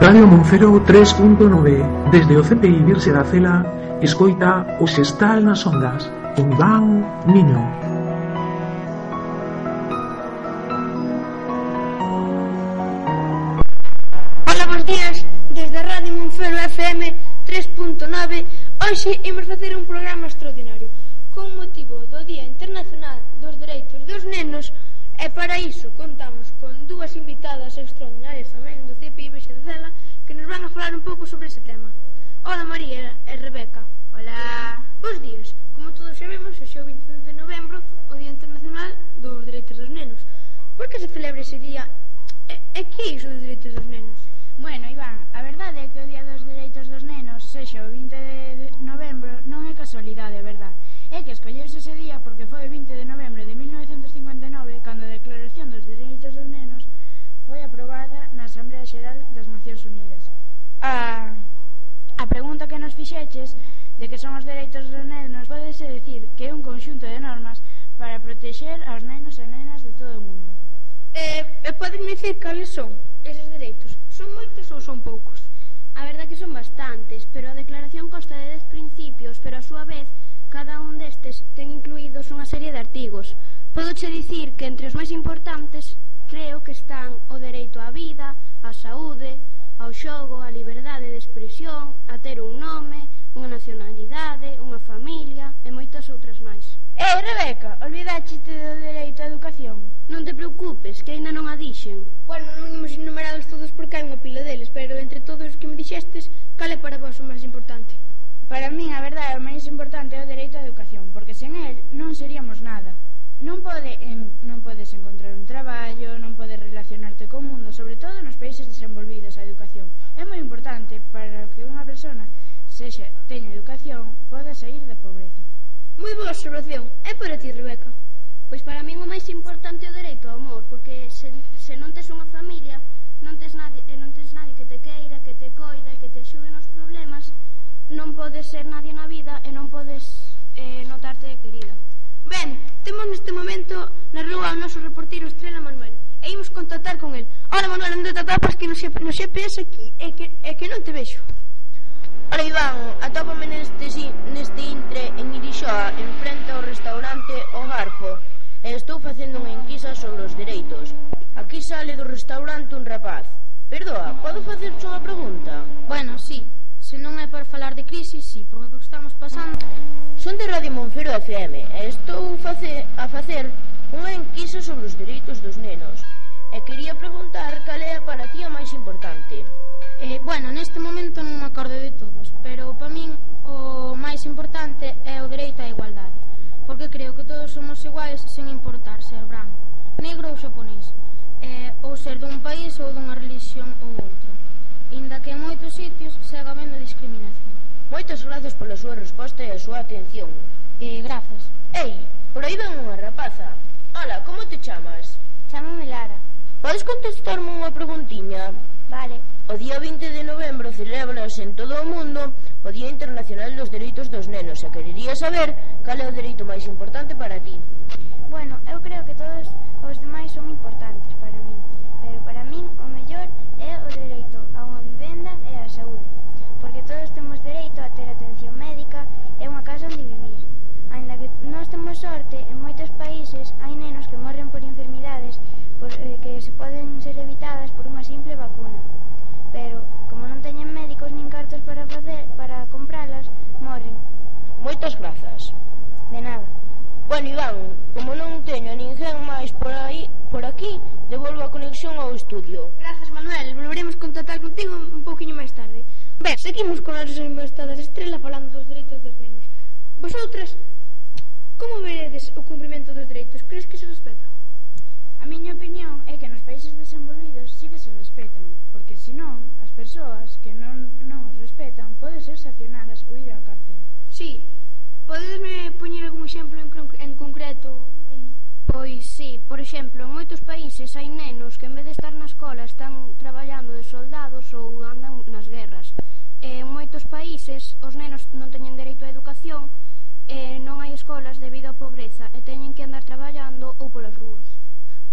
Radio Monfero 3.9 Desde o CPI Virse da Cela Escoita o estal nas Ondas Con Iván Niño Hola, bons días. Desde Radio Monfero FM 3.9 Hoxe imos facer un programa extraordinario Con motivo do Día Internacional dos Dereitos dos Nenos E para iso contamos con dúas invitadas extraordinarias tamén do van a falar un pouco sobre ese tema. Hola María e Rebeca. Hola. Bos días. Como todos sabemos, hoxe o 22 de novembro o Día Internacional dos Dereitos dos Nenos. Por que se celebra ese día? E, e que é iso dos dereitos dos nenos? Bueno, Iván, a verdade é que o Día dos Dereitos dos Nenos, sexa o 20 de novembro, non é casualidade, verdad? É que escolleuse ese día porque foi o 20 de novembro de 1959 cando a Declaración dos Dereitos dos Nenos foi aprobada na Asamblea Xeral das Nacións Unidas a, a pregunta que nos fixeches de que son os dereitos dos nenos podese decir que é un conxunto de normas para protexer aos nenos e nenas de todo o mundo. Eh, e podeme dicir cales son eses dereitos? Son moitos ou son poucos? A verdad que son bastantes, pero a declaración consta de 10 principios, pero a súa vez cada un destes ten incluídos unha serie de artigos. Podoche dicir que entre os máis importantes preocupes, que aínda non a dixen. Bueno, non imos enumerados todos porque hai unha pila deles, pero entre todos os que me dixestes, cal é para vos o máis importante? Para min, a verdade, o máis importante é o dereito á educación, porque sen el non seríamos nada. Non pode en, non podes encontrar un traballo, non podes relacionarte co mundo, sobre todo nos países desenvolvidos a educación. É moi importante para que unha persona sexa teña educación, poda sair da pobreza. Moi boa observación, É para ti, Rebeca. Pois para min o máis importante é o dereito ao amor, porque se, se non tes unha familia, non tes nadie, e non tes nadie que te queira, que te coida e que te axude nos problemas, non podes ser nadie na vida e non podes eh, notarte querida. Ben, temos neste momento na rúa o noso reportero Estrela Manuel e imos contactar con el. Ora Manuel, onde te atopas que no, no GPS aquí e, que, e que non te vexo? Ora Iván, atópame falar de crisis, si, sí, por o que estamos pasando. Son de Radio Monfero FM e estou face, a facer unha enquisa sobre os dereitos dos nenos. E quería preguntar cal é para ti a máis importante. Eh, bueno, neste momento non me acordo de todos, pero para min o máis importante é o dereito á igualdade, porque creo que todos somos iguais sen importar ser branco, negro ou xaponés, eh, ou ser dun país ou dunha religión ou segue habendo discriminación. Moitas grazas pola súa resposta e a súa atención. E grazas. Ei, por aí ven unha rapaza. Hola, como te chamas? Chámame Lara. Podes contestarme unha preguntiña? Vale. O día 20 de novembro celebrase en todo o mundo o Día Internacional dos Dereitos dos Nenos e querería saber cal é o dereito máis importante para ti. Bueno, eu creo que todos os demais son importantes Como non teño a ninguén máis por aí por aquí, devolvo a conexión ao estudio. Grazas, Manuel. Volveremos contactar contigo un pouquiño máis tarde. Ben, seguimos con as investidas estrela falando dos dereitos dos nenos. Vosotras, como veredes o cumprimento dos dereitos? Crees que se respeta? A miña opinión é que nos países desenvolvidos sí que se respetan, porque senón as persoas que non, non os respetan poden ser sancionadas ou ir á cárcel. Sí, podedesme poñer algún exemplo en, en concreto? Pois sí, por exemplo, en moitos países hai nenos que en vez de estar na escola están traballando de soldados ou andan nas guerras. E en moitos países os nenos non teñen dereito á educación e non hai escolas debido á pobreza e teñen que andar traballando ou polas rúas.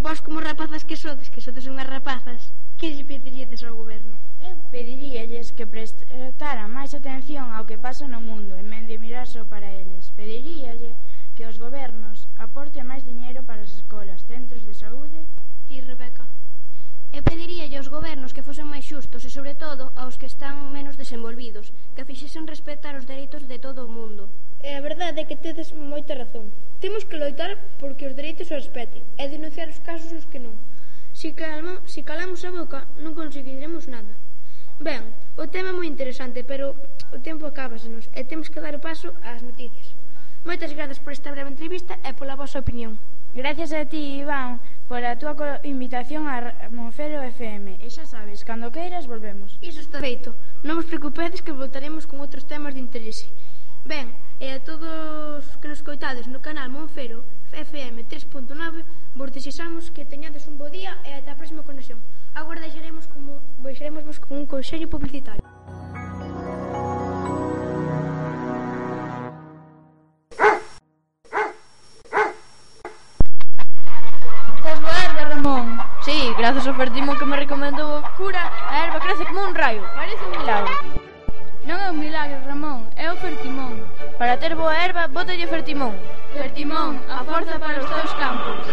Vos como rapazas que sodes, que sodes unhas rapazas, que lle pediríades ao goberno? Eu pediríalles que prestaran máis atención ao que pasa no mundo en vez de mirar só para eles. Pediríalle que os gobernos aporten máis diñeiro para as escolas, centros de saúde... Ti, Rebeca. Eu pediríalle aos gobernos que fosen máis xustos e, sobre todo, aos que están menos desenvolvidos, que fixesen respetar os dereitos de todo o mundo. E a verdade é que tedes moita razón. Temos que loitar porque os dereitos se respeten e denunciar os casos nos que non. Si, calma, si calamos a boca, non conseguimos interesante, pero o tempo acábasenos e temos que dar o paso ás noticias. Moitas grazas por esta breve entrevista e pola vosa opinión. Gracias a ti, Iván, por a túa invitación a Monfero FM. E xa sabes, cando queiras volvemos. Iso está feito. Non vos preocupedes que voltaremos con outros temas de interese. Ben, e a todos que nos coitades no canal Monfero FM 3.9 vos desexamos que teñades un bo día e ata a próxima conexión. Agora deixaremos como, deixaremos vos con un consello publicitario. Sí, grazas ao Fertimo que me recomendou o cura, a erva crece como un raio, parece un milagro. Non é un milagre, Ramón, é o fertimón. Para ter boa erva, bótalle fertimón. Fertimón, a forza para os teus campos.